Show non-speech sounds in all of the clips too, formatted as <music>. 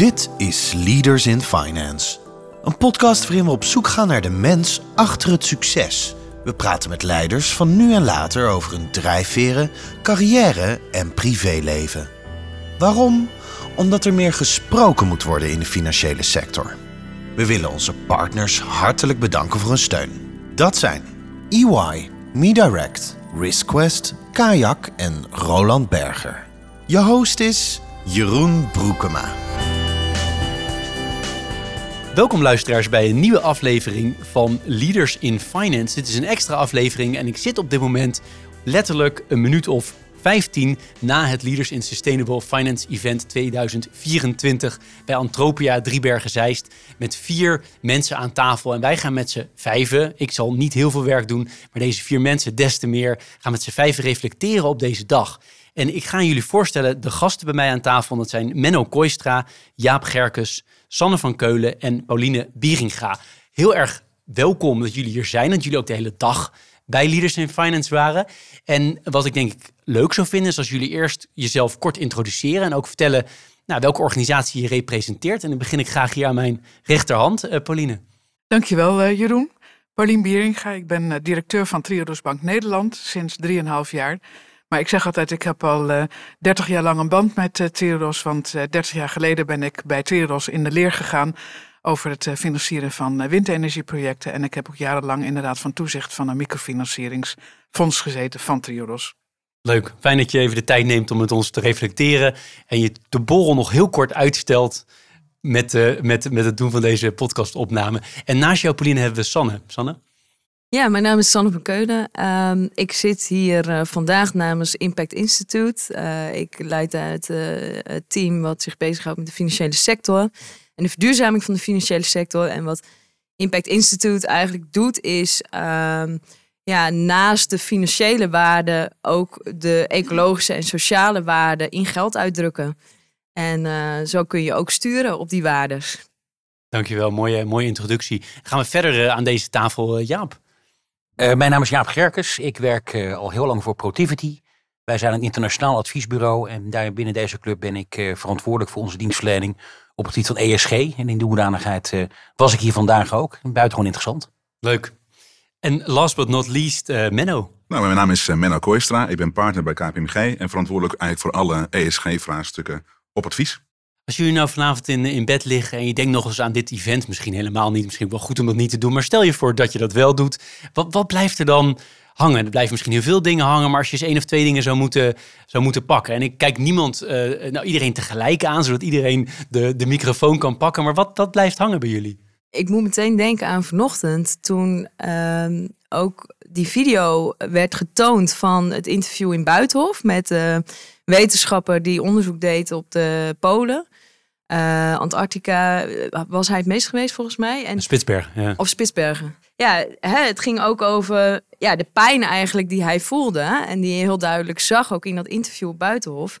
Dit is Leaders in Finance. Een podcast waarin we op zoek gaan naar de mens achter het succes. We praten met leiders van nu en later over hun drijfveren, carrière en privéleven. Waarom? Omdat er meer gesproken moet worden in de financiële sector. We willen onze partners hartelijk bedanken voor hun steun. Dat zijn EY, MeDirect, RiskQuest, Kayak en Roland Berger. Je host is Jeroen Broekema. Welkom luisteraars bij een nieuwe aflevering van Leaders in Finance. Dit is een extra aflevering en ik zit op dit moment letterlijk een minuut of 15 na het Leaders in Sustainable Finance Event 2024 bij Antropia Driebergen Zeist met vier mensen aan tafel. En wij gaan met z'n vijven, ik zal niet heel veel werk doen, maar deze vier mensen des te meer, gaan met z'n vijven reflecteren op deze dag. En ik ga jullie voorstellen, de gasten bij mij aan tafel, dat zijn Menno Koistra, Jaap Gerkes, Sanne van Keulen en Pauline Bieringa. Heel erg welkom dat jullie hier zijn, dat jullie ook de hele dag bij Leaders in Finance waren. En wat ik denk ik leuk zou vinden, is als jullie eerst jezelf kort introduceren en ook vertellen nou, welke organisatie je representeert. En dan begin ik graag hier aan mijn rechterhand, uh, Pauline. Dankjewel, uh, Jeroen. Pauline Bieringa, ik ben uh, directeur van Triodos Bank Nederland sinds 3,5 jaar. Maar ik zeg altijd, ik heb al uh, 30 jaar lang een band met uh, Triodos. Want uh, 30 jaar geleden ben ik bij Triodos in de leer gegaan over het financieren van windenergieprojecten. En ik heb ook jarenlang inderdaad van toezicht van een microfinancieringsfonds gezeten van Triodos. Leuk, fijn dat je even de tijd neemt om met ons te reflecteren. En je de borrel nog heel kort uitstelt met, met, met het doen van deze podcastopname. En naast jou, Pauline, hebben we Sanne. Sanne? Ja, mijn naam is Sanne van Keulen. Um, ik zit hier uh, vandaag namens Impact Institute. Uh, ik leid uh, het team wat zich bezighoudt met de financiële sector en de verduurzaming van de financiële sector. En wat Impact Institute eigenlijk doet, is um, ja, naast de financiële waarden ook de ecologische en sociale waarden in geld uitdrukken. En zo kun je ook sturen op die waarden. Dankjewel, mooie, mooie introductie. Gaan we verder aan deze tafel, Jaap? Uh, mijn naam is Jaap Gerkes. Ik werk uh, al heel lang voor Protivity. Wij zijn een internationaal adviesbureau en daar binnen deze club ben ik uh, verantwoordelijk voor onze dienstverlening op het gebied van ESG. En in die hoedanigheid was ik hier vandaag ook. Buitengewoon interessant. Leuk. En last but not least, Menno. Nou, mijn naam is Menno Kooistra. Ik ben partner bij KPMG en verantwoordelijk eigenlijk voor alle ESG-vraagstukken op advies. Als jullie nou vanavond in, in bed liggen en je denkt nog eens aan dit event, misschien helemaal niet, misschien wel goed om dat niet te doen, maar stel je voor dat je dat wel doet, wat, wat blijft er dan hangen? Er blijven misschien heel veel dingen hangen, maar als je eens één of twee dingen zou moeten, zou moeten pakken. En ik kijk niemand, uh, nou iedereen tegelijk aan, zodat iedereen de, de microfoon kan pakken, maar wat, wat blijft hangen bij jullie? Ik moet meteen denken aan vanochtend, toen uh, ook die video werd getoond van het interview in Buitenhof met de wetenschapper die onderzoek deed op de Polen. Uh, Antarctica was hij het meest geweest volgens mij. En, Spitsbergen, ja. Of Spitsbergen. Ja, hè, het ging ook over ja, de pijn eigenlijk die hij voelde. En die je heel duidelijk zag ook in dat interview op Buitenhof.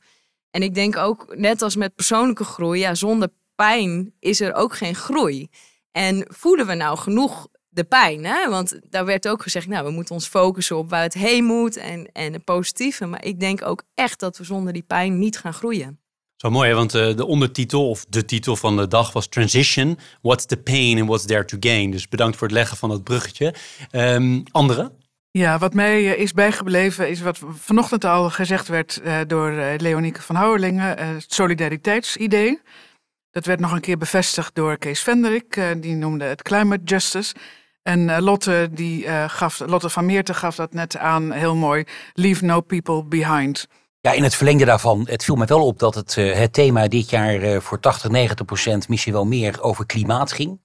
En ik denk ook, net als met persoonlijke groei, ja, zonder pijn is er ook geen groei. En voelen we nou genoeg de pijn? Hè? Want daar werd ook gezegd, nou, we moeten ons focussen op waar het heen moet en, en het positieve. Maar ik denk ook echt dat we zonder die pijn niet gaan groeien. Zo mooi, want uh, de ondertitel of de titel van de dag was Transition. What's the pain and what's there to gain? Dus bedankt voor het leggen van dat bruggetje. Um, andere? Ja, wat mij uh, is bijgebleven is wat vanochtend al gezegd werd uh, door Leonieke van Houwerlingen, het solidariteitsidee. Dat werd nog een keer bevestigd door Kees Venderik, die noemde het climate justice. En Lotte, die, gaf, Lotte van Meerten gaf dat net aan, heel mooi, leave no people behind. Ja, in het verlengde daarvan, het viel me wel op dat het, uh, het thema dit jaar uh, voor 80, 90 procent, misschien wel meer, over klimaat ging.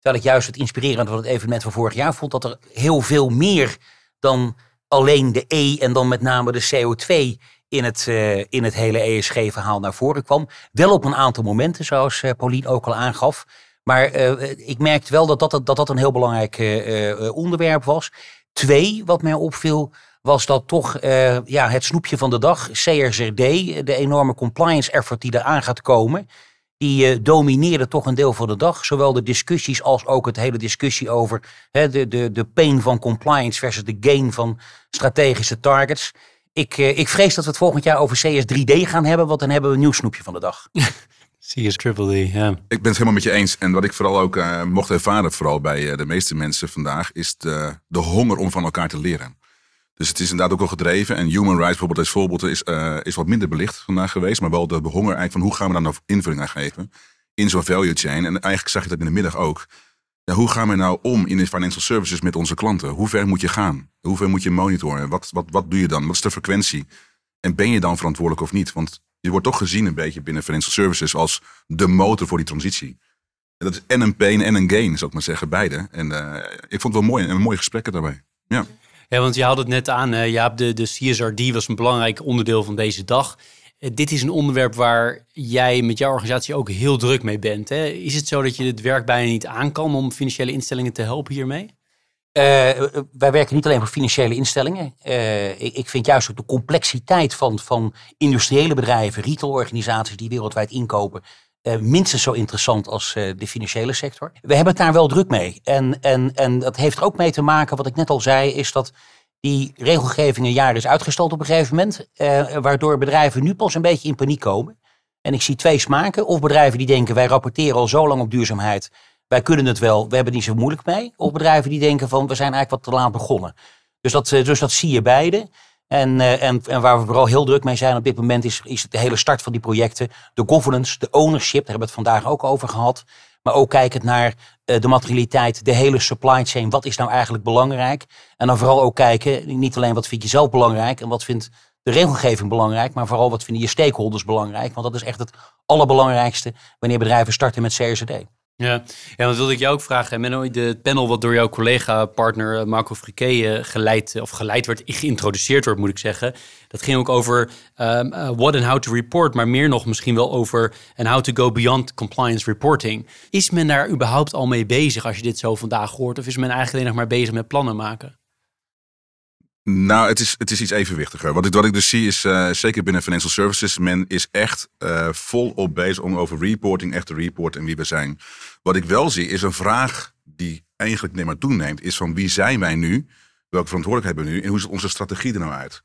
Terwijl ik juist het inspirerend van het evenement van vorig jaar vond dat er heel veel meer dan alleen de E en dan met name de CO2 in het, uh, in het hele ESG-verhaal naar voren kwam. Wel op een aantal momenten, zoals Paulien ook al aangaf. Maar ik merkte wel dat dat, dat, dat een heel belangrijk onderwerp was. Twee, wat mij opviel, was dat toch uh, ja, het snoepje van de dag, CRZD, de enorme compliance effort die eraan gaat komen. Die uh, domineerde toch een deel van de dag. Zowel de discussies als ook het hele discussie over hè, de, de, de pain van compliance versus de gain van strategische targets. Ik, uh, ik vrees dat we het volgend jaar over CS3D gaan hebben, want dan hebben we een nieuw snoepje van de dag. <laughs> CS Triple D, ja. Ik ben het helemaal met je eens. En wat ik vooral ook uh, mocht ervaren, vooral bij uh, de meeste mensen vandaag, is de, de honger om van elkaar te leren. Dus het is inderdaad ook al gedreven. En human rights bijvoorbeeld als voorbeeld is, uh, is wat minder belicht vandaag geweest. Maar wel de honger eigenlijk van hoe gaan we daar nou invulling aan geven in zo'n value chain. En eigenlijk zag je dat in de middag ook. Ja, hoe gaan we nou om in de financial services met onze klanten? Hoe ver moet je gaan? Hoe ver moet je monitoren? Wat, wat, wat doe je dan? Wat is de frequentie? En ben je dan verantwoordelijk of niet? Want je wordt toch gezien een beetje binnen financial services als de motor voor die transitie. En dat is en een pain en een gain, zou ik maar zeggen, beide. En uh, ik vond het wel mooi en mooie gesprekken daarbij. Ja. Ja, want je had het net aan, uh, Jaap, de, de CSRD was een belangrijk onderdeel van deze dag. Uh, dit is een onderwerp waar jij met jouw organisatie ook heel druk mee bent. Hè? Is het zo dat je het werk bijna niet aan kan om financiële instellingen te helpen hiermee? Uh, wij werken niet alleen voor financiële instellingen. Ik, ik, vind juist ook de complexiteit van, van industriële bedrijven, retailorganisaties die wereldwijd inkopen, uh, minstens zo interessant als de financiële sector. We hebben het daar wel druk mee. En, en, en dat heeft er ook mee te maken, wat ik net al zei, is dat die regelgeving een jaar is uitgesteld op een gegeven moment, waardoor bedrijven nu pas een beetje in paniek komen. En ik zie twee smaken. Of bedrijven die denken, wij rapporteren al zo lang op duurzaamheid wij kunnen het wel, we hebben niet zo moeilijk mee. Of bedrijven die denken van we zijn eigenlijk wat te laat begonnen. Dus dat, dus dat zie je beide. En, en, en waar we vooral heel druk mee zijn op dit moment is, is de hele start van die projecten. De governance, de ownership, daar hebben we het vandaag ook over gehad. Maar ook kijkend naar de materialiteit, de hele supply chain. Wat is nou eigenlijk belangrijk? En dan vooral ook kijken, niet alleen wat vind je zelf belangrijk en wat vindt de regelgeving belangrijk, maar vooral wat vinden je stakeholders belangrijk. Want dat is echt het allerbelangrijkste wanneer bedrijven starten met CRCD. Ja, ja dat wilde ik jou ook vragen. Menno, de panel wat door jouw collega-partner eh, Marco Friquet geleid, of geleid werd, geïntroduceerd wordt, moet ik zeggen. Dat ging ook over uh, what and how to report, maar meer nog misschien wel over and how to go beyond compliance reporting. Is men daar überhaupt al mee bezig als je dit zo vandaag hoort? Of is men eigenlijk alleen nog maar bezig met plannen maken? Nou, het is, het is iets evenwichtiger. Wat ik, wat ik dus zie is, uh, zeker binnen financial services, men is echt uh, volop bezig om over reporting echt te reporten en wie we zijn. Wat ik wel zie is een vraag die eigenlijk neem maar toeneemt, is van wie zijn wij nu? Welke verantwoordelijkheid hebben we nu? En hoe ziet onze strategie er nou uit?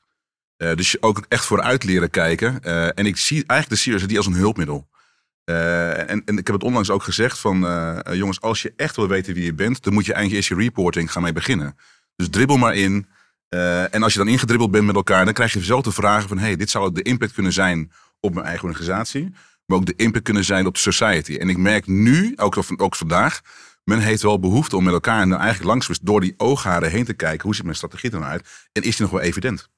Uh, dus ook echt vooruit leren kijken. en ik zie eigenlijk de CRSD als een hulpmiddel. En, en, ik heb het onlangs ook gezegd van, jongens, als je echt wil weten wie je bent, dan moet je eigenlijk eerst je reporting gaan mee beginnen. Dus dribbel maar in. Uh, en als je dan ingedribbeld bent met elkaar, dan krijg je zelf de vragen van: hey, dit zou de impact kunnen zijn op mijn eigen organisatie, maar ook de impact kunnen zijn op de society. En ik merk nu, ook, ook vandaag, men heeft wel behoefte om met elkaar nou eigenlijk langs door die oogharen heen te kijken. Hoe ziet mijn strategie er nou uit? En is die nog wel evident?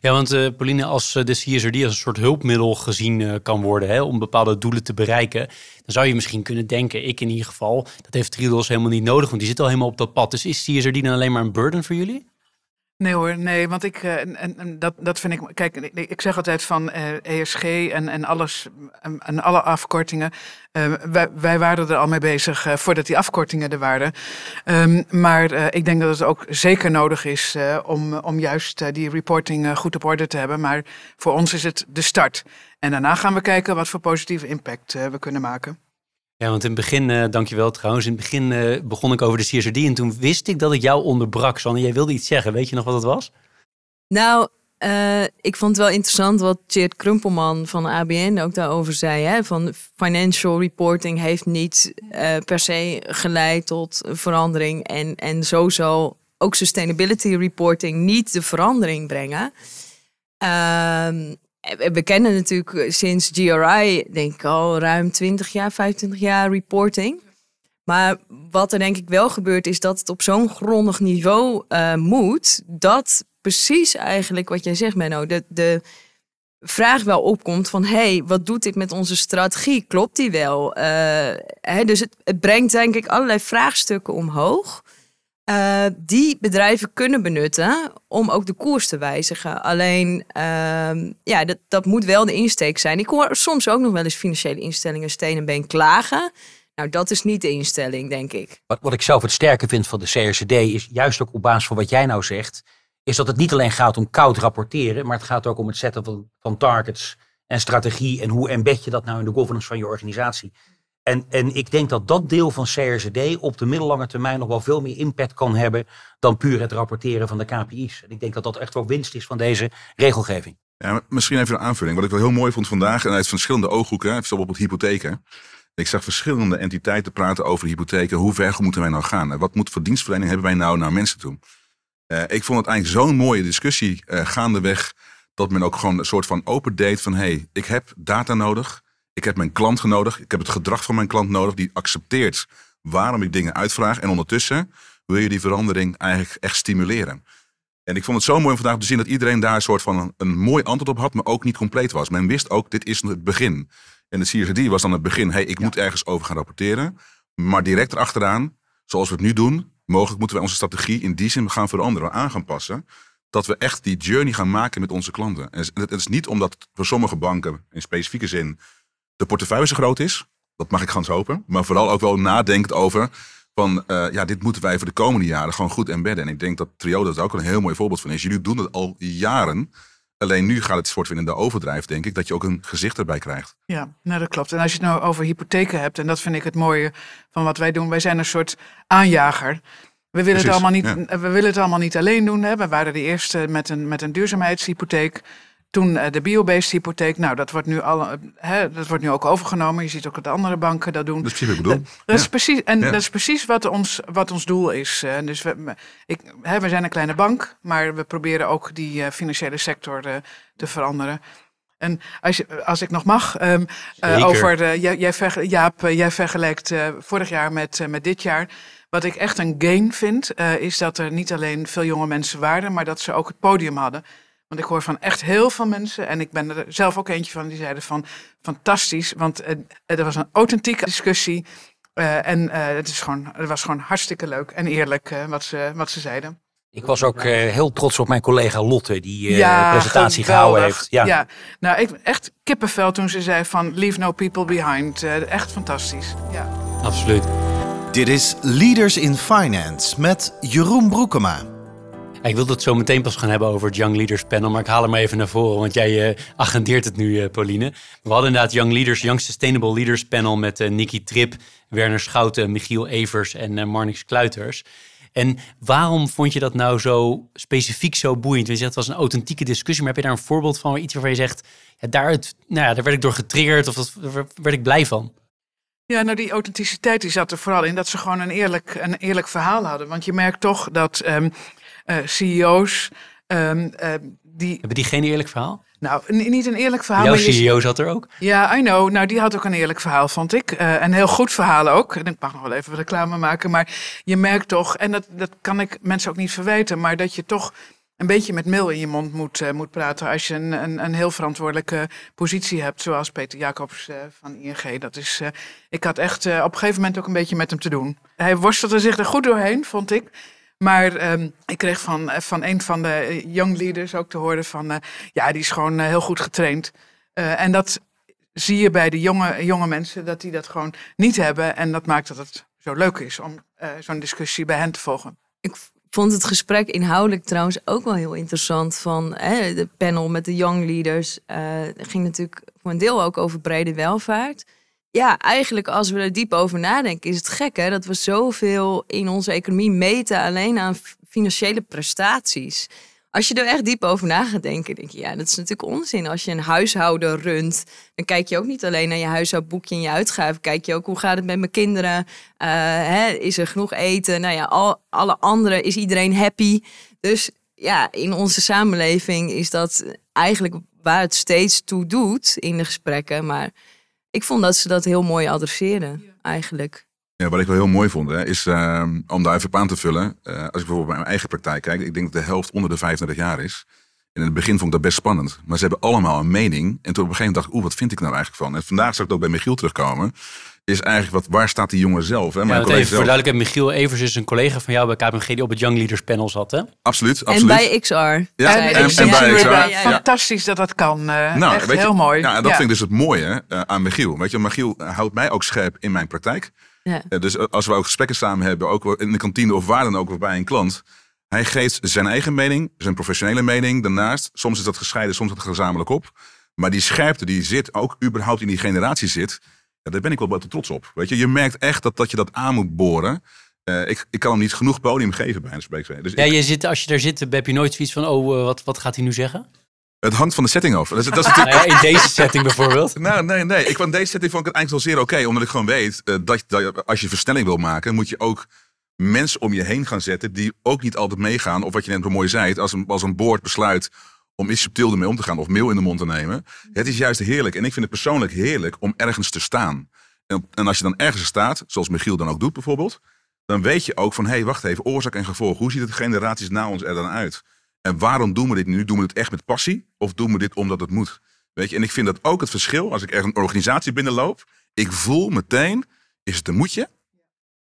Ja, want uh, Pauline, als uh, de CSRD als een soort hulpmiddel gezien kan worden hè, om bepaalde doelen te bereiken, dan zou je misschien kunnen denken, ik in ieder geval, dat heeft Triodos helemaal niet nodig, want die zit al helemaal op dat pad. Dus is CSRD dan alleen maar een burden voor jullie? Nee hoor, nee, want ik, uh, en, en, dat, dat vind ik, kijk, ik, zeg altijd van ESG en, en alles, en, alle afkortingen. Uh, wij, wij, waren er al mee bezig voordat die afkortingen er waren. Um, maar ik denk dat het ook zeker nodig is om, om juist die reporting goed op orde te hebben. Maar voor ons is het de start. En daarna gaan we kijken wat voor positieve impact we kunnen maken. Ja, want in het begin, uh, dankjewel trouwens, in het begin uh, begon ik over de CSRD en toen wist ik dat ik jou onderbrak. Sanne, jij wilde iets zeggen. Weet je nog wat het was? Nou, uh, ik vond het wel interessant wat Tjeerd Krumpelman van ABN ook daarover zei. Hè? Van financial reporting heeft niet per se geleid tot verandering. En, en zo zal ook sustainability reporting niet de verandering brengen. Ehm, we kennen natuurlijk sinds GRI, denk ik al ruim 20 jaar, 25 jaar reporting. Maar wat er denk ik wel gebeurt, is dat het op zo'n grondig niveau uh, moet, dat precies eigenlijk wat jij zegt, Menno, de, de vraag wel opkomt van, hey, wat doet dit met onze strategie? Klopt die wel? Hè, dus het brengt denk ik allerlei vraagstukken omhoog. Uh, die bedrijven kunnen benutten om ook de koers te wijzigen. Alleen, uh, ja, dat, dat moet wel de insteek zijn. Ik hoor soms ook nog wel eens financiële instellingen steen en been klagen. Nou, dat is niet de instelling, denk ik. Wat, wat ik zelf het sterke vind van de CRCD is juist ook op basis van wat jij nou zegt, is dat het niet alleen gaat om koud rapporteren, maar het gaat ook om het zetten van, van targets en strategie en hoe embed je dat nou in de governance van je organisatie. En, en ik denk dat dat deel van CRCD op de middellange termijn nog wel veel meer impact kan hebben dan puur het rapporteren van de KPI's. En ik denk dat dat echt wel winst is van deze regelgeving. Ja, misschien even een aanvulling. Wat ik wel heel mooi vond vandaag, en uit verschillende ooghoeken, bijvoorbeeld hypotheken. Ik zag verschillende entiteiten praten over hypotheken. Hoe ver moeten wij nou gaan? En wat moet voor dienstverlening hebben wij nou naar mensen toe? Eh, ik vond het eigenlijk zo'n mooie discussie eh, gaandeweg. Dat men ook gewoon een soort van open deed van... hey, ik heb data nodig. Ik heb mijn klant nodig. Ik heb het gedrag van mijn klant nodig. Die accepteert waarom ik dingen uitvraag. En ondertussen wil je die verandering eigenlijk echt stimuleren. En ik vond het zo mooi om vandaag te zien dat iedereen daar een soort van een, een mooi antwoord op had, maar ook niet compleet was. Men wist ook, dit is het begin. En de CRD was dan het begin, hey, ik moet ergens over gaan rapporteren. Maar direct erachteraan, zoals we het nu doen, mogelijk moeten we onze strategie in die zin gaan veranderen, aan gaan passen. Dat we echt die journey gaan maken met onze klanten. En het is niet omdat voor sommige banken in specifieke zin de portefeuille zo groot is. Dat mag ik gaan hopen. Maar vooral ook wel nadenkt over van uh, ja, dit moeten wij voor de komende jaren gewoon goed embedden. En ik denk dat Trio dat ook een heel mooi voorbeeld van is. Jullie doen het al jaren. Alleen nu gaat het soort van in de overdrijf, denk ik, dat je ook een gezicht erbij krijgt. Ja, nou dat klopt. En als je het nou over hypotheken hebt, en dat vind ik het mooie van wat wij doen. Wij zijn een soort aanjager. We willen, het allemaal niet, we willen het allemaal niet alleen doen. Hè. We waren de eerste met een, met een duurzaamheidshypotheek. Toen uh, de biobased hypotheek, nou dat wordt, nu al, hè, dat wordt nu ook overgenomen. Je ziet ook dat andere banken dat doen. Dat is precies bedoel. Dat, is precies, en dat is precies wat ons, wat ons doel is. Uh, dus we, ik, hè, we zijn een kleine bank, maar we proberen ook die financiële sector te veranderen. En als, je, als ik nog mag, um, over jij, jij verge, Jaap, jij vergelijkt vorig jaar met, met dit jaar. Wat ik echt een gain vind, is dat er niet alleen veel jonge mensen waren, maar dat ze ook het podium hadden. Want ik hoor van echt heel veel mensen, en ik ben er zelf ook eentje van, die zeiden van fantastisch, want uh, er was een authentieke discussie. Uh, en uh, het, is gewoon, het was gewoon hartstikke leuk en eerlijk wat, ze, wat ze zeiden. Ik was ook heel trots op mijn collega Lotte, die ja, presentatie geweldig. gehouden heeft. Ja, ja. nou ik, echt kippenvel toen ze zei van leave no people behind. echt fantastisch. Ja. Absoluut. Dit is Leaders in Finance met Jeroen Broekema ik wilde het zo meteen pas gaan hebben over het Young Leaders Panel, maar ik haal hem even naar voren, want jij uh, agendeert het nu, uh, Pauline. We hadden inderdaad Young Leaders, Young Sustainable Leaders Panel met uh, Nicky Trip, Werner Schouten, Michiel Evers en Marnix Kluiters. En waarom vond je dat nou zo specifiek zo boeiend? Je zegt het was een authentieke discussie, maar heb je daar een voorbeeld van, iets waarvan je zegt, ja, nou ja, daar werd ik door getriggerd of dat, daar werd ik blij van? Ja, nou die authenticiteit die zat er vooral in dat ze gewoon een eerlijk, een eerlijk verhaal hadden. Want je merkt toch dat uh, CEO's. Um, uh, die, Hebben die geen eerlijk verhaal? Nou, niet een eerlijk verhaal. Jouw CEO zat er ook? Ja, I know. Nou, die had ook een eerlijk verhaal, vond ik. Uh, een heel goed verhaal ook. En ik mag nog wel even reclame maken. Maar je merkt toch, en dat, dat kan ik mensen ook niet verwijten, maar dat je toch een beetje met mil in je mond moet, uh, moet praten als je een, een, een, heel verantwoordelijke positie hebt, zoals Peter Jacobs uh, van ING. Dat is, ik had echt op een gegeven moment ook een beetje met hem te doen. Hij worstelde zich er goed doorheen, vond ik. Maar um, ik kreeg van, van een van de young leaders ook te horen van, uh, ja, die is gewoon heel goed getraind. En dat zie je bij de jonge, jonge mensen, dat die dat gewoon niet hebben. En dat maakt dat het zo leuk is om zo'n discussie bij hen te volgen. Ik vond het gesprek inhoudelijk trouwens ook wel heel interessant. Van hè, de panel met de young leaders ging natuurlijk voor een deel ook over brede welvaart ja, eigenlijk als we er diep over nadenken, is het gek hè, dat we zoveel in onze economie meten alleen aan financiële prestaties. Als je er echt diep over na gaat denken, denk je, ja, dat is natuurlijk onzin. Als je een huishouden runt, dan kijk je ook niet alleen naar je huishoudboekje en je uitgaven. Kijk je ook, hoe gaat het met mijn kinderen? Uh, hè, is er genoeg eten? Nou ja, al, alle anderen, is iedereen happy? Dus ja, in onze samenleving is dat eigenlijk waar het steeds toe doet in de gesprekken. Maar ik vond dat ze dat heel mooi adresseren, eigenlijk. Ja, wat ik wel heel mooi vond, hè, is uh, om daar even op aan te vullen. Uh, als ik bijvoorbeeld bij mijn eigen praktijk kijk, ik denk dat de helft onder de 35 jaar is. En in het begin vond ik dat best spannend. Maar ze hebben allemaal een mening. En toen op een gegeven moment dacht ik, oeh, wat vind ik nou eigenlijk van? En vandaag zou ik ook bij Michiel terugkomen is eigenlijk wat, waar staat die jongen zelf? Hè? Ja, even zelf. voor duidelijkheid, Michiel Evers is een collega van jou bij KPMG die op het Young Leaders panel zat, hè? Absoluut, absoluut. En bij XR. Ja, en, en, en bij XR. Ja, Fantastisch dat dat kan. Uh, nou, echt heel mooi. Ja, en dat vind ik dus het mooie uh, aan Michiel. Weet je, Michiel houdt mij ook scherp in mijn praktijk. Ja. Uh, dus als we ook gesprekken samen hebben, ook in de kantine of waar dan ook, bij een klant. Hij geeft zijn eigen mening, zijn professionele mening daarnaast. Soms is dat gescheiden, soms is dat gezamenlijk op. Maar die scherpte die zit, ook überhaupt in die generatie zit ja, daar ben ik wel wat trots op. Weet je, je merkt echt dat, dat je dat aan moet boren. Uh, ik, ik kan hem niet genoeg podium geven bij een spreekzijde. Dus ja, je zit, als je daar zit, heb je nooit zoiets van, oh, uh, wat, wat gaat hij nu zeggen? Het hangt van de setting af. Dat is, dat is <laughs> natuurlijk... Nou ja, in deze setting bijvoorbeeld. <laughs> Nou, nee, nee. Ik, van deze setting vond ik het eigenlijk wel zeer oké. omdat ik gewoon weet eh, dat, dat als je versnelling wil maken, moet je ook mensen om je heen gaan zetten die ook niet altijd meegaan. Of wat je net zo mooi zei, als een, als een boord besluit om iets subtiel ermee om te gaan of meel in de mond te nemen. Het is juist heerlijk. En ik vind het persoonlijk heerlijk om ergens te staan. En, en als je dan ergens staat, zoals Michiel dan ook doet bijvoorbeeld, dan weet je ook van, hé, hey, wacht even, oorzaak en gevolg. Hoe ziet het generaties na ons er dan uit? En waarom doen we dit nu? Doen we het echt met passie? Of doen we dit omdat het moet? Weet je, en ik vind dat ook het verschil als ik ergens een organisatie binnenloop. Ik voel meteen, is het een moetje?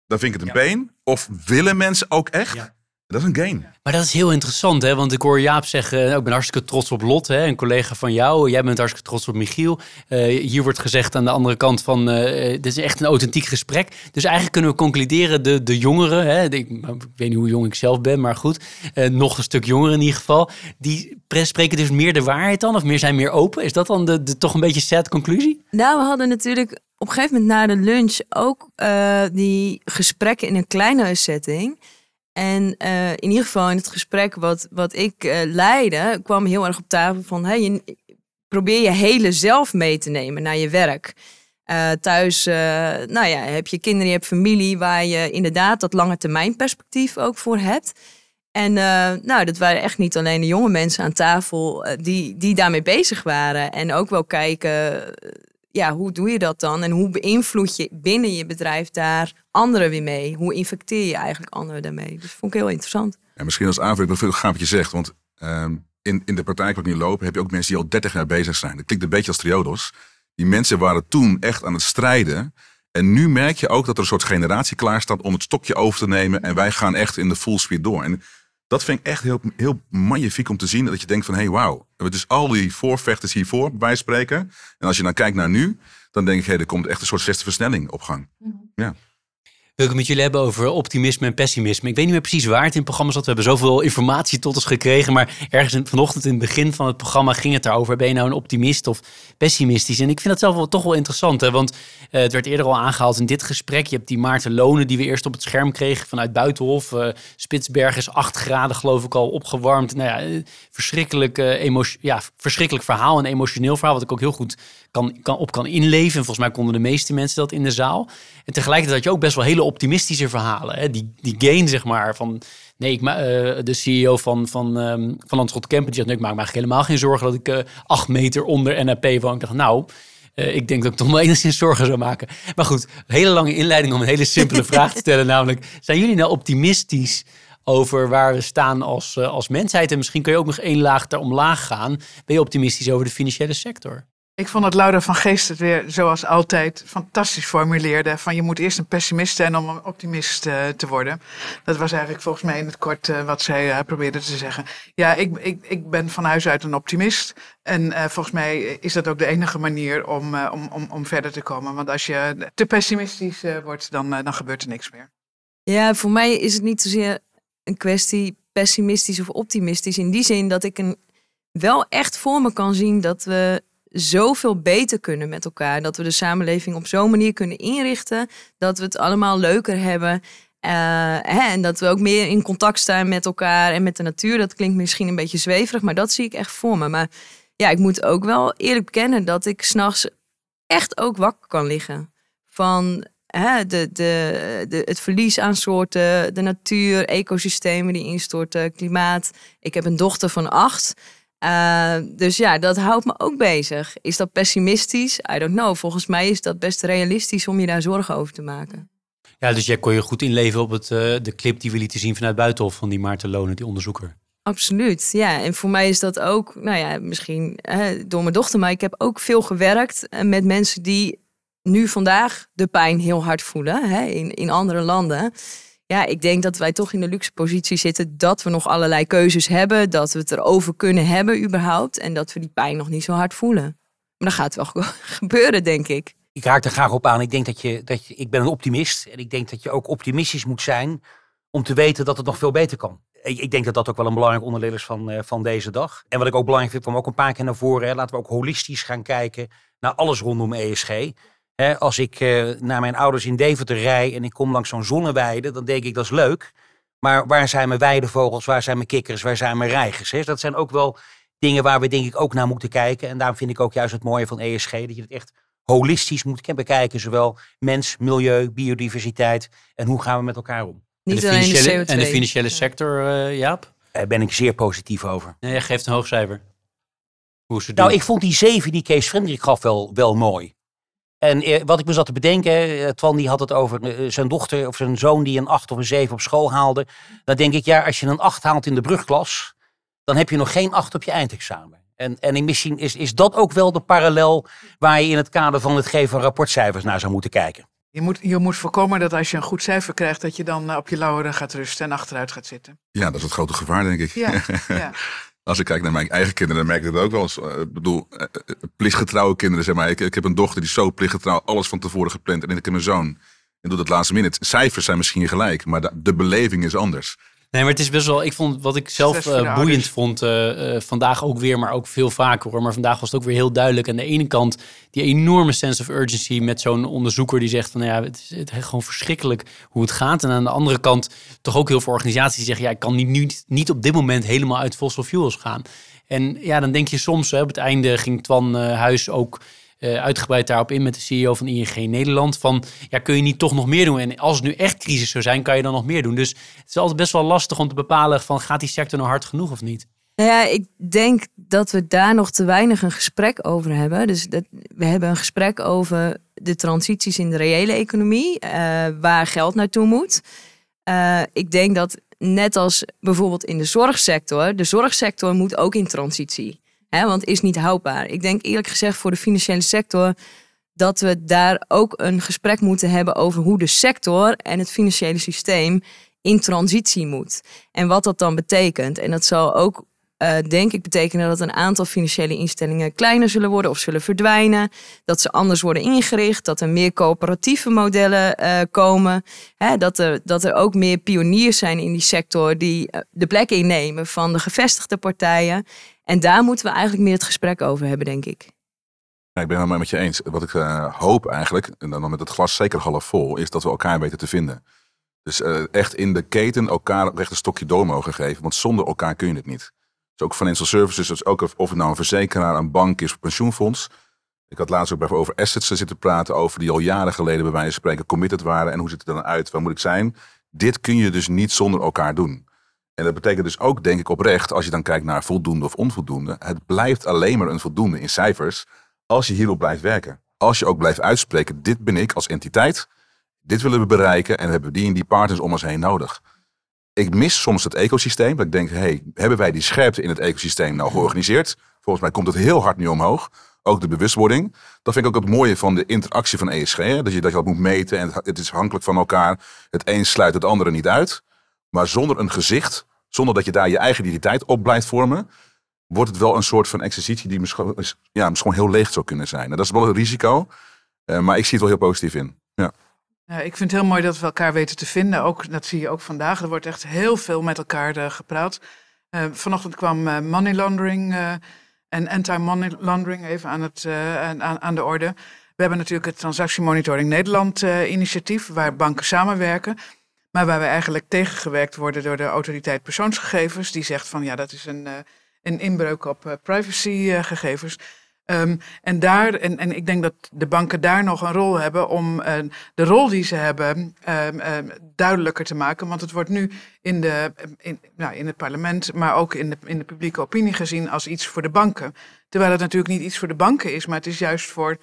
Dan vind ik het een been. Of willen mensen ook echt? Ja. Dat is een gain. Maar dat is heel interessant, hè? want ik hoor Jaap zeggen, nou, ik ben hartstikke trots op Lot, hè? een collega van jou. Jij bent hartstikke trots op Michiel. Eh, hier wordt gezegd aan de andere kant van, eh dit is echt een authentiek gesprek. Dus eigenlijk kunnen we concluderen, de, de jongeren, hè? de- ik, ik weet niet hoe jong ik zelf ben, maar goed, eh, nog een stuk jongeren in ieder geval, die pre- spreken dus meer de waarheid dan, of meer zijn meer open. Is dat dan de, de toch een beetje sad conclusie? Nou, we hadden natuurlijk op een gegeven moment na de lunch ook eh, die gesprekken in een kleinere setting. En eh, in ieder geval in het gesprek wat, wat ik eh, leidde, kwam heel erg op tafel van hey, je, probeer je hele zelf mee te nemen naar je werk. Eh, thuis, nou ja, heb je kinderen, je hebt familie waar je inderdaad dat lange termijn perspectief ook voor hebt. En nou, dat waren echt niet alleen de jonge mensen aan tafel die, die daarmee bezig waren. En ook wel kijken, ja, hoe doe je dat dan? En hoe beïnvloed je binnen je bedrijf daar anderen weer mee? Hoe infecteer je eigenlijk anderen daarmee? Dus vond ik heel interessant. En misschien als aanvulling, vind het gaaf wat je zegt. Want ehm, in, in de praktijk waar ik nu loop, heb je ook mensen die al 30 jaar bezig zijn. Dat klinkt een beetje als triodos. Die mensen waren toen echt aan het strijden. En nu merk je ook dat er een soort generatie klaar staat om het stokje over te nemen. En wij gaan echt in de full speed door. En dat vind ik echt heel, heel magnifiek om te zien. Dat je denkt van, hé, hey, wauw. Dus al die voorvechters hiervoor, bij spreken. En als je dan kijkt naar nu, dan denk ik, hé, er komt echt een soort zesde versnelling op gang. Ja. Wil ik het met jullie hebben over optimisme en pessimisme. Ik weet niet meer precies waar het in het programma zat. We hebben zoveel informatie tot ons gekregen. Maar ergens vanochtend in het begin van het programma ging het daarover. Ben je nou een optimist of pessimistisch? En ik vind dat zelf wel toch wel interessant. Hè? Want eh, het werd eerder al aangehaald in dit gesprek. Je hebt die Maarten Lonen die we eerst op het scherm kregen vanuit Buitenhof. Eh Spitsberg is 8 graden geloof ik al opgewarmd. Nou ja, eh, verschrikkelijk, emotio- ja, verschrikkelijk verhaal. Een emotioneel verhaal wat ik ook heel goed kan, kan, op kan inleven. En volgens mij konden de meeste mensen dat in de zaal. En tegelijkertijd had je ook best wel hele optimistische verhalen. Hè? Die, die gain, zeg maar, van... Nee, ik, ma- eh, de CEO van, van, ehm van Landschot Kempen die zegt... Nee, ik maak me eigenlijk helemaal geen zorgen dat ik eh, acht meter onder NAP woon. Ik dacht, nou... eh, ik denk dat ik toch wel enigszins zorgen zou maken. Maar goed, een hele lange inleiding om een hele simpele <laughs> vraag te stellen. Namelijk, zijn jullie nou optimistisch over waar we staan als, als mensheid? En misschien kun je ook nog één laag daar omlaag gaan. Ben je optimistisch over de financiële sector? Ik vond dat Laura van Geest het weer, zoals altijd, fantastisch formuleerde. Van je moet eerst een pessimist zijn om een optimist eh, te worden. Dat was eigenlijk volgens mij in het kort eh, wat zij eh, probeerde te zeggen. Ja, ik, ik, ik ben van huis uit een optimist. En volgens mij is dat ook de enige manier om, om, om, om verder te komen. Want als je te pessimistisch wordt, dan, dan gebeurt er niks meer. Ja, voor mij is het niet zozeer een kwestie pessimistisch of optimistisch. In die zin dat ik een, wel echt voor me kan zien dat we zoveel beter kunnen met elkaar. Dat we de samenleving op zo'n manier kunnen inrichten dat we het allemaal leuker hebben. Eh, en dat we ook meer in contact staan met elkaar en met de natuur. Dat klinkt misschien een beetje zweverig, maar dat zie ik echt voor me. Maar ja, ik moet ook wel eerlijk bekennen dat ik s'nachts echt ook wakker kan liggen. Van hè, de, de, de, het verlies aan soorten, de natuur, ecosystemen die instorten, klimaat. Ik heb een dochter van acht. Uh, dus ja, dat houdt me ook bezig. Is dat pessimistisch? I don't know. Volgens mij is dat best realistisch om je daar zorgen over te maken. Ja, dus jij kon je goed inleven op het, uh, de clip die we lieten zien vanuit Buitenhof van die Maarten Lonen, die onderzoeker. Absoluut, ja. En voor mij is dat ook, nou ja, misschien hè, door mijn dochter, maar ik heb ook veel gewerkt met mensen die nu vandaag de pijn heel hard voelen hè, in, in andere landen. Ja, ik denk dat wij toch in de luxe positie zitten dat we nog allerlei keuzes hebben, dat we het erover kunnen hebben überhaupt en dat we die pijn nog niet zo hard voelen. Maar dat gaat wel <laughs> gebeuren, denk ik. Ik raak er graag op aan. Ik denk dat je, dat je, ik ben een optimist en ik denk dat je ook optimistisch moet zijn om te weten dat het nog veel beter kan. Ik, denk dat dat ook wel een belangrijk onderdeel is van, uh, van deze dag. En wat ik ook belangrijk vind, kwam ook een paar keer naar voren. Laten we ook holistisch gaan kijken naar alles rondom ESG. Hè, als ik uh, naar mijn ouders in Deventer rij en ik kom langs zo'n zonneweide, dan denk ik dat is leuk. Maar waar zijn mijn weidevogels, waar zijn mijn kikkers, waar zijn mijn reigers? Hè? Dat zijn ook wel dingen waar we denk ik ook naar moeten kijken. En daarom vind ik ook juist het mooie van ESG, dat je het echt holistisch moet bekijken. Zowel mens, milieu, biodiversiteit en hoe gaan we met elkaar om. Niet en, de financiële, CO2. en de financiële sector, eh, Jaap? Daar ben ik zeer positief over. Nee, jij geeft een hoog cijfer. Hoe ze Nou, doen. ik vond die zeven die Kees Frederik gaf wel, wel mooi. En eh, wat ik me zat te bedenken, eh, Twan die had het over eh, zijn dochter of zijn zoon die een acht of een zeven op school haalde. Dan denk ik, ja, als je een acht haalt in de brugklas, dan heb je nog geen acht op je eindexamen. En, en misschien is, is dat ook wel de parallel waar je in het kader van het geven van rapportcijfers naar zou moeten kijken. Je moet, je moet voorkomen dat als je een goed cijfer krijgt, dat je dan op je lauweren gaat rusten en achteruit gaat zitten. Ja, dat is het grote gevaar, denk ik. Ja, <laughs> ja. Als ik kijk naar mijn eigen kinderen, dan merk ik dat ook wel eens. Eh, Ik bedoel, eh, eh, plichtgetrouwe kinderen, zeg maar. Ik, ik heb een dochter die zo plichtgetrouw, alles van tevoren gepland. En ik heb een zoon, en doet het laatste minute. Cijfers zijn misschien gelijk, maar de beleving is anders. Nee, maar het is best wel. Ik vond wat ik zelf eh, boeiend vond eh, eh, vandaag ook weer, maar ook veel vaker hoor. Maar vandaag was het ook weer heel duidelijk. Aan de ene kant die enorme sense of urgency met zo'n onderzoeker die zegt van nou ja, het is, het is gewoon verschrikkelijk hoe het gaat. En aan de andere kant toch ook heel veel organisaties die zeggen ja, ik kan niet, niet, niet op dit moment helemaal uit fossil fuels gaan. En ja, dan denk je soms, hè, op het einde ging Twan Huis ook uitgebreid daarop in met de CEO van ING Nederland. Van ja, kun je niet toch nog meer doen? En als het nu echt crisis zou zijn, kan je dan nog meer doen. Dus het is altijd best wel lastig om te bepalen van gaat die sector nou hard genoeg of niet? Nou ja, ik denk dat we daar nog te weinig een gesprek over hebben. Dus dat, we hebben een gesprek over de transities in de reële economie, eh, waar geld naartoe moet. Eh, ik denk dat net als bijvoorbeeld in de zorgsector, de zorgsector moet ook in transitie. Hè, want is niet houdbaar. Ik denk eerlijk gezegd voor de financiële sector dat we daar ook een gesprek moeten hebben over hoe de sector en het financiële systeem in transitie moet. En wat dat dan betekent. En dat zal ook, eh, denk ik, betekenen dat een aantal financiële instellingen kleiner zullen worden of zullen verdwijnen. Dat ze anders worden ingericht. Dat er meer coöperatieve modellen eh, komen. Hè, dat, er, dat er ook meer pioniers zijn in die sector die eh, de plek innemen van de gevestigde partijen. En daar moeten we eigenlijk meer het gesprek over hebben, denk ik. Ja, ik ben het helemaal met je eens. Wat ik eh, hoop eigenlijk, en dan met het glas zeker half vol, is dat we elkaar weten te vinden. Dus eh, echt in de keten elkaar echt een stokje door mogen geven. Want zonder elkaar kun je het niet. Dus ook financial services, dus ook of het nou een verzekeraar, een bank is, een pensioenfonds. Ik had laatst ook over assets zitten praten, over die al jaren geleden bij wijze van spreken committed waren. En hoe ziet het dan uit? Waar moet ik zijn? Dit kun je dus niet zonder elkaar doen. En dat betekent dus ook, denk ik oprecht, als je dan kijkt naar voldoende of onvoldoende. Het blijft alleen maar een voldoende in cijfers als je hierop blijft werken. Als je ook blijft uitspreken, dit ben ik als entiteit. Dit willen we bereiken en hebben we die en die partners om ons heen nodig. Ik mis soms het ecosysteem. Dat ik denk, hey, hebben wij die scherpte in het ecosysteem nou georganiseerd? Volgens mij komt het heel hard nu omhoog. Ook de bewustwording. Dat vind ik ook het mooie van de interactie van ESG. Dat, je, dat je dat moet meten en het, het is afhankelijk van elkaar. Het een sluit het andere niet uit. Maar zonder een gezicht, zonder dat je daar je eigen identiteit op blijft vormen, wordt het wel een soort van exercitie die misschien, is- ja, misschien heel leeg zou kunnen zijn. En dat is wel een risico, eh, maar ik zie het wel heel positief in. Ja. Ja, ik vind het heel mooi dat we elkaar weten te vinden. Ook, dat zie je ook vandaag. Er wordt echt heel veel met elkaar eh, gepraat. Eh, vanochtend kwam money laundering en anti-money laundering even aan, het, aan, aan- de orde. We hebben natuurlijk het Transactiemonitoring Nederland initiatief, waar banken samenwerken. Maar waar we eigenlijk tegengewerkt worden door de autoriteit persoonsgegevens. Die zegt van ja, dat is een, eh, een inbreuk op eh, privacygegevens. Ehm, en, daar, en, en ik denk dat de banken daar nog een rol hebben om eh, de rol die ze hebben ehm, ehm, duidelijker te maken. Want het wordt nu in, de, in, nou, in het parlement, maar ook in de, in de publieke opinie gezien als iets voor de banken. Terwijl het natuurlijk niet iets voor de banken is, maar het is juist voor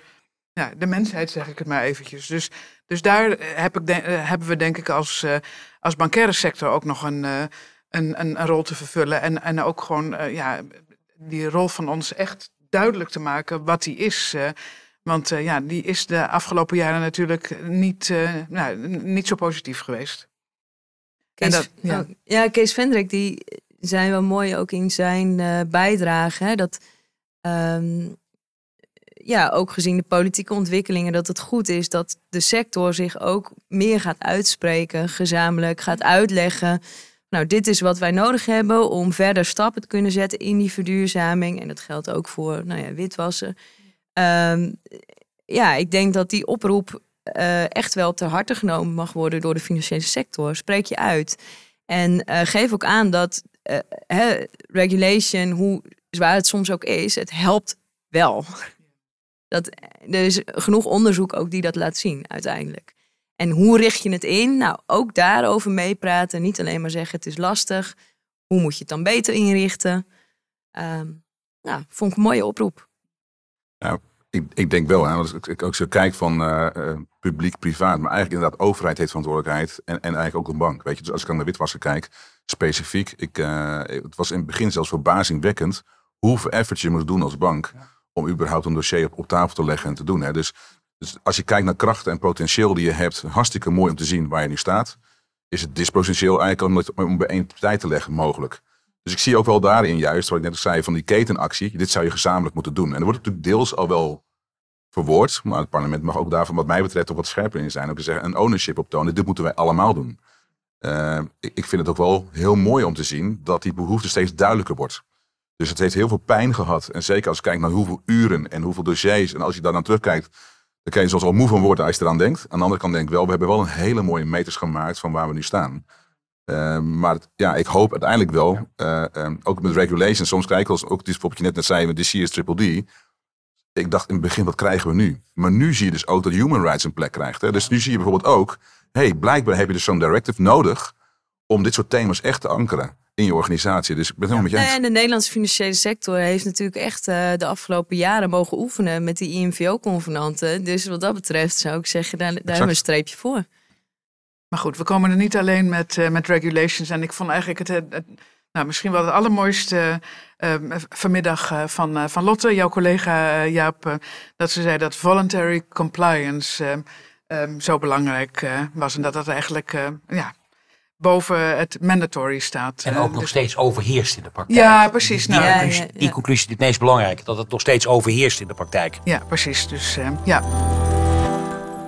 de mensheid, zeg ik het maar eventjes. Dus, dus daar heb ik de- eh, hebben we denk ik als, eh, als bankaire sector ook nog een, eh, een, een, een rol te vervullen. En, en ook gewoon eh, ja, die rol van ons echt duidelijk te maken wat die is. eh, want eh, ja, die is de afgelopen jaren natuurlijk niet, eh, nou, niet zo positief geweest. Kees, dat- ja. ja. ja, Kees Vendrik, die zijn wel mooi ook in zijn eh, bijdrage. Hè, dat, ehm, ja, ook gezien de politieke ontwikkelingen, dat het goed is dat de sector zich ook meer gaat uitspreken, gezamenlijk gaat uitleggen. Nou, dit is wat wij nodig hebben om verder stappen te kunnen zetten in die verduurzaming. En dat geldt ook voor nou ja, witwassen. Ehm, ja, ik denk dat die oproep eh, echt wel ter harte genomen mag worden door de financiële sector. Spreek je uit. En eh, geef ook aan dat eh, regulation, hoe zwaar het soms ook is, het helpt wel. Dat, er is genoeg onderzoek ook die dat laat zien uiteindelijk. En hoe richt je het in? Nou, ook daarover meepraten. Niet alleen maar zeggen het is lastig. Hoe moet je het dan beter inrichten? Um, nou, vond ik een mooie oproep. Nou, ik, ik denk wel, hè, als ik ook zo kijk van uh, publiek, privaat, maar eigenlijk inderdaad overheid heeft verantwoordelijkheid en, en eigenlijk ook een bank. Weet je, dus als ik aan de witwassen kijk, specifiek, ik, uh, het was in het begin zelfs verbazingwekkend hoeveel effort je moet doen als bank om überhaupt een dossier op, op tafel te leggen en te doen. Hè. Dus, dus als je kijkt naar krachten en potentieel die je hebt, hartstikke mooi om te zien waar je nu staat, is het dispotentieel eigenlijk om, om bij één partij te leggen mogelijk. Dus ik zie ook wel daarin juist, wat ik net zei, van die ketenactie. Dit zou je gezamenlijk moeten doen. En er wordt natuurlijk deels al wel verwoord. Maar het parlement mag ook daarvan, wat mij betreft, ook wat scherper in zijn. Ook zeggen, een ownership optonen. Dit moeten wij allemaal doen. Uh, ik vind het ook wel heel mooi om te zien dat die behoefte steeds duidelijker wordt. Dus het heeft heel veel pijn gehad. En zeker als je kijkt naar hoeveel uren en hoeveel dossiers. En als je daar dan terugkijkt, dan kan je zoals wel moe van worden als je eraan denkt. Aan de andere kant denk ik wel, we hebben wel een hele mooie meters gemaakt van waar we nu staan. Uh, maar ja, ik hoop uiteindelijk wel, uh, um, ook met regulations, soms krijg ik als ook wat je net net zei met de CS Triple D. Ik dacht in het begin, wat krijgen we nu? Maar nu zie je dus ook dat human rights een plek krijgt. Hè? Dus nu zie je bijvoorbeeld ook, hey, blijkbaar heb je dus zo'n directive nodig om dit soort thema's echt te ankeren in je organisatie. Dus ik ben helemaal met je eens. En de Nederlandse financiële sector heeft natuurlijk echt uh, de afgelopen jaren mogen oefenen met die IMVO-convenanten. Dus wat dat betreft zou ik zeggen, daar, daar hebben we een streepje voor. Maar goed, we komen er niet alleen met, uh, met regulations. En ik vond eigenlijk het, het, nou, misschien wel het allermooiste uh, vanmiddag uh, van, van Lotte, jouw collega Jaap, dat ze zei dat voluntary compliance um, zo belangrijk was. En dat dat eigenlijk ja, boven het mandatory staat. En ook nog dus- steeds overheerst in de praktijk. Ja, precies. Die, nou, die, conclusie, ja, ja. die conclusie is het meest belangrijk. Dat het nog steeds overheerst in de praktijk. Ja, precies. Dus ja.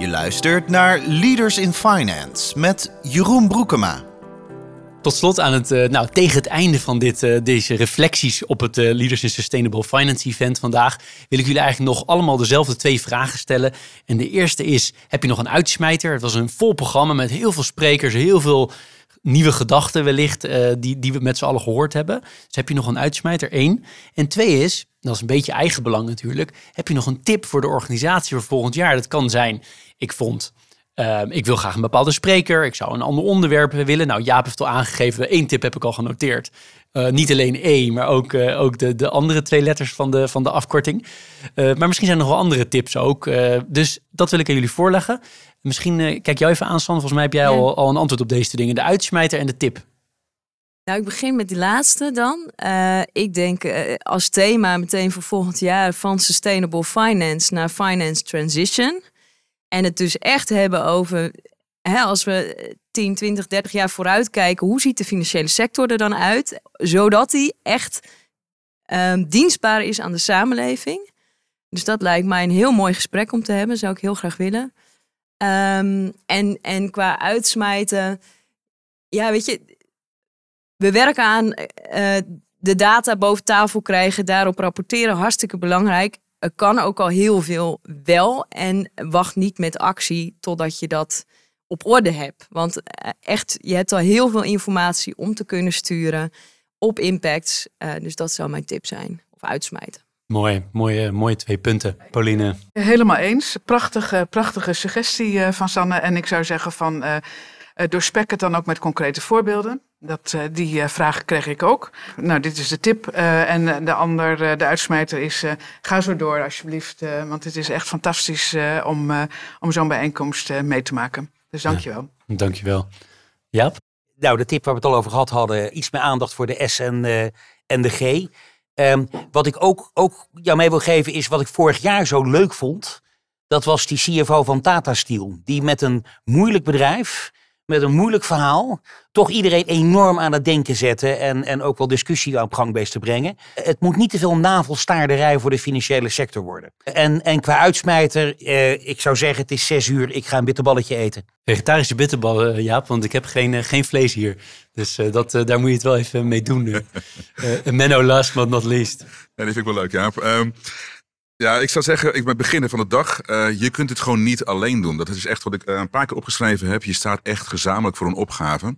Je luistert naar Leaders in Finance met Jeroen Broekema. Tot slot aan het, uh, nou, tegen het einde van dit, uh, deze reflecties op het uh, Leaders in Sustainable Finance event vandaag, wil ik jullie eigenlijk nog allemaal dezelfde twee vragen stellen. En de eerste is, heb je nog een uitsmijter? Het was een vol programma met heel veel sprekers, heel veel nieuwe gedachten wellicht, die, die we met z'n allen gehoord hebben. Dus heb je nog een uitsmijter? Eén. En twee is, dat is een beetje eigen belang natuurlijk, heb je nog een tip voor de organisatie voor volgend jaar? Dat kan zijn, ik vond... Uh, ik wil graag een bepaalde spreker. Ik zou een ander onderwerp willen. Nou, Jaap heeft al aangegeven. Eén tip heb ik al genoteerd. Uh, niet alleen E, maar ook, uh, ook de, de andere twee letters van de, van de afkorting. maar misschien zijn er nog wel andere tips ook. dus dat wil ik aan jullie voorleggen. Misschien kijk jou even aan, San. Volgens mij heb jij ja. al, al een antwoord op deze twee dingen. De uitsmijter en de tip. Nou, ik begin met die laatste dan. Uh, ik denk uh, als thema meteen voor volgend jaar van Sustainable Finance naar Finance Transition. En het dus echt hebben over, hè, als we 10, 20, 30 jaar vooruit kijken, hoe ziet de financiële sector er dan uit? Zodat die echt um, dienstbaar is aan de samenleving. Dus dat lijkt mij een heel mooi gesprek om te hebben, zou ik heel graag willen. Um, en, en qua uitsmijten, ja, weet je, we werken aan uh, de data boven tafel krijgen, daarop rapporteren, hartstikke belangrijk. Kan ook al heel veel wel en wacht niet met actie totdat je dat op orde hebt. Want echt, je hebt al heel veel informatie om te kunnen sturen op impacts. Uh, dus dat zou mijn tip zijn. Of uitsmijten. Mooi, mooie, mooie twee punten. Pauline. Helemaal eens. Prachtige, prachtige suggestie uh, van Sanne. En ik zou zeggen van uh, doorspek het dan ook met concrete voorbeelden. Dat, uh, die uh, vraag kreeg ik ook. Nou, dit is de tip. Uh, en de ander, de uitsmijter is, ga zo door alsjeblieft. want het is echt fantastisch om, om zo'n bijeenkomst mee te maken. Dus dankjewel. Ja, dankjewel. Jaap? Nou, de tip waar we het al over gehad hadden, iets meer aandacht voor de S en, en de G. Um, wat ik ook, ook jou mee wil geven is wat ik vorig jaar zo leuk vond. Dat was die CFO van Tata Steel. Die met een moeilijk bedrijf met een moeilijk verhaal toch iedereen enorm aan het denken zetten en, en ook wel discussie op gang bezig te brengen. Het moet niet te veel navelstaarderij voor de financiële sector worden. En, en qua uitsmijter, eh, ik zou zeggen het is zes uur, ik ga een bitterballetje eten. Vegetarische bitterballen, Jaap, want ik heb geen, uh, geen vlees hier. Dus uh, dat, uh, daar moet je het wel even mee doen nu. <laughs> Menno last but not least. Ja, die vind ik wel leuk, Jaap. Um, ja, ik zou zeggen, ik ben beginnen van de dag. Uh, je kunt het gewoon niet alleen doen. Dat is echt wat ik uh, een paar keer opgeschreven heb. Je staat echt gezamenlijk voor een opgave.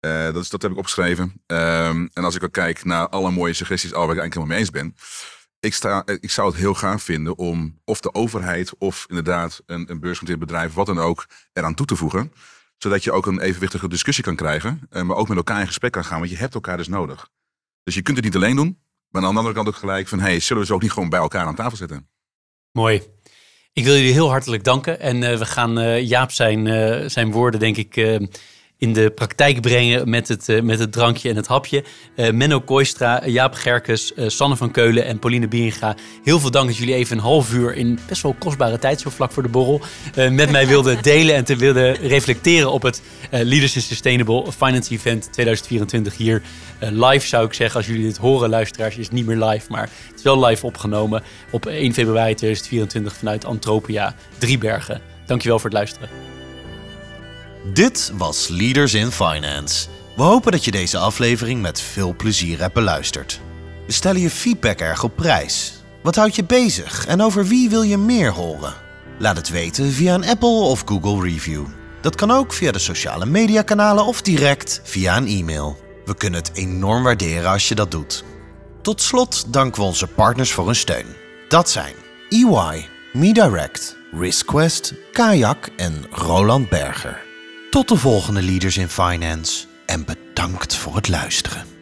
Eh, dat, is, dat heb ik opgeschreven. Ehm, en als ik ook kijk naar alle mooie suggesties, al waar ik eigenlijk helemaal mee eens ben. Ik, sta, eh, ik zou het heel gaaf vinden om of de overheid of inderdaad een, een beursgenoteerd bedrijf, wat dan ook, eraan toe te voegen. Zodat je ook een evenwichtige discussie kan krijgen, eh, maar ook met elkaar in gesprek kan gaan, want je hebt elkaar dus nodig. Dus je kunt het niet alleen doen, maar aan de andere kant ook gelijk van, hey, zullen we ze ook niet gewoon bij elkaar aan tafel zitten? Mooi. Ik wil jullie heel hartelijk danken. En uh, we gaan uh, Jaap zijn, uh, zijn woorden, denk ik, in de praktijk brengen met het, uh, met het drankje en het hapje. Uh, Menno Kooistra, Jaap Gerkes, uh, Sanne van Keulen en Pauline Bieringa. Heel veel dank dat jullie even een half uur in best wel kostbare tijd, zo vlak voor de borrel, met mij wilden <laughs> delen en te willen reflecteren op het Leaders in Sustainable Finance Event 2024 hier. live zou ik zeggen, als jullie dit horen, luisteraars, is het niet meer live, maar het is wel live opgenomen op 1 februari 2024 vanuit Antropia, Driebergen. Dankjewel voor het luisteren. Dit was Leaders in Finance. We hopen dat je deze aflevering met veel plezier hebt beluisterd. We stellen je feedback erg op prijs. Wat houdt je bezig en over wie wil je meer horen? Laat het weten via een Apple of Google review. Dat kan ook via de sociale mediakanalen of direct via een e-mail. We kunnen het enorm waarderen als je dat doet. Tot slot danken we onze partners voor hun steun. Dat zijn EY, MeDirect, RiskQuest, Kayak en Roland Berger. Tot de volgende Leaders in Finance en bedankt voor het luisteren.